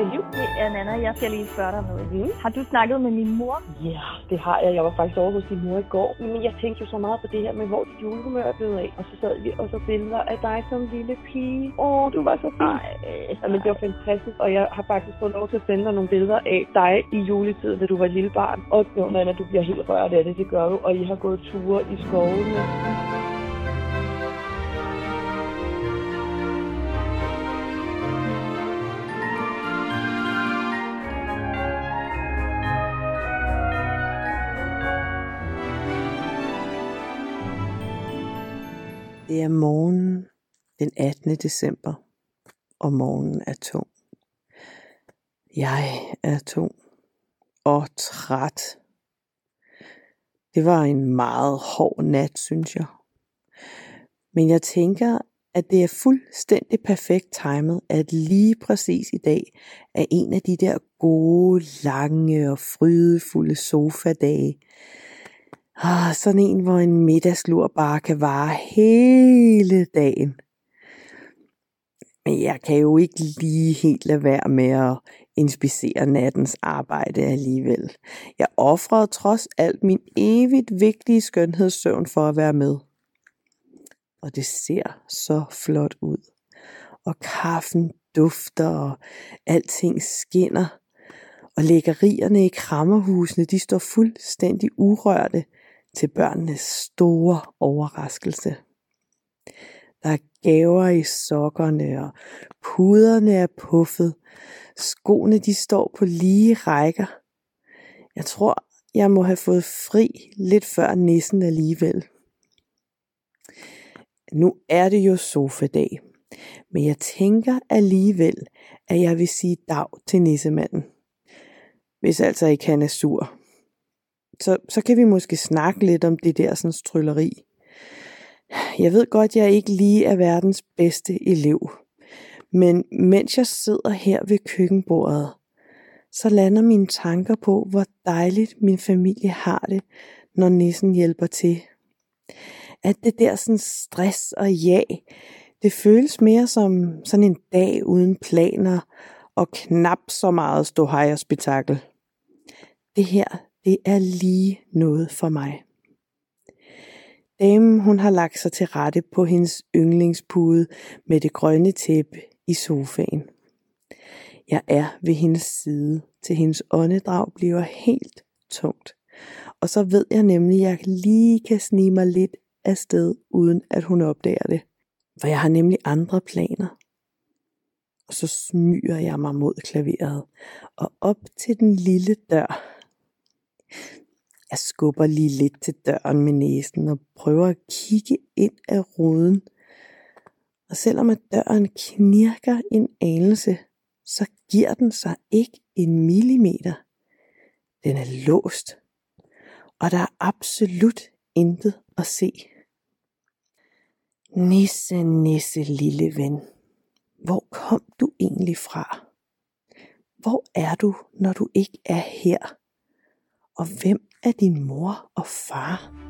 det liv. Det er Nana. Jeg skal lige spørge dig noget. Mm. Har du snakket med min mor? Ja, det har jeg. Jeg var faktisk over hos din mor i går. Men jeg tænkte jo så meget på det her med, hvor dit julehumør er blevet af. Og så sad vi og så billeder af dig som lille pige. Åh, du var så fin. Ej, Ja, men det var fantastisk, og jeg har faktisk fået lov til at sende dig nogle billeder af dig i juletiden, da du var et lille barn. Og jo, Nana, du bliver helt rørt af det, det gør du, og I har gået ture i skovene. Det er morgen den 18. december, og morgenen er tung. Jeg er tung og træt. Det var en meget hård nat, synes jeg. Men jeg tænker, at det er fuldstændig perfekt timet, at lige præcis i dag er en af de der gode, lange og frydefulde sofadage. Ah, sådan en, hvor en middagslur bare kan vare hele dagen. Men jeg kan jo ikke lige helt lade være med at inspicere nattens arbejde alligevel. Jeg offrede trods alt min evigt vigtige skønhedssøvn for at være med. Og det ser så flot ud. Og kaffen dufter, og alting skinner. Og lækkerierne i krammerhusene, de står fuldstændig urørte til børnenes store overraskelse. Der er gaver i sokkerne, og puderne er puffet. Skoene de står på lige rækker. Jeg tror, jeg må have fået fri lidt før nissen alligevel. Nu er det jo sofadag, men jeg tænker alligevel, at jeg vil sige dag til nissemanden. Hvis altså ikke han er sur. Så, så kan vi måske snakke lidt om det der sådan trylleri. Jeg ved godt, jeg ikke lige er verdens bedste elev. Men mens jeg sidder her ved køkkenbordet, så lander mine tanker på, hvor dejligt min familie har det, når nissen hjælper til. At det der sådan stress og ja, det føles mere som sådan en dag uden planer og knap så meget ståhej og spektakel. Det her, det er lige noget for mig. Damen, hun har lagt sig til rette på hendes yndlingspude med det grønne tæppe i sofaen. Jeg er ved hendes side, til hendes åndedrag bliver helt tungt. Og så ved jeg nemlig, at jeg lige kan snige mig lidt afsted, uden at hun opdager det. For jeg har nemlig andre planer. Og så smyger jeg mig mod klaveret og op til den lille dør. Jeg skubber lige lidt til døren med næsen og prøver at kigge ind af ruden. Og selvom at døren knirker en anelse, så giver den sig ikke en millimeter. Den er låst, og der er absolut intet at se. Nisse, nisse, lille ven. Hvor kom du egentlig fra? Hvor er du, når du ikke er her? Og hvem er din mor og far?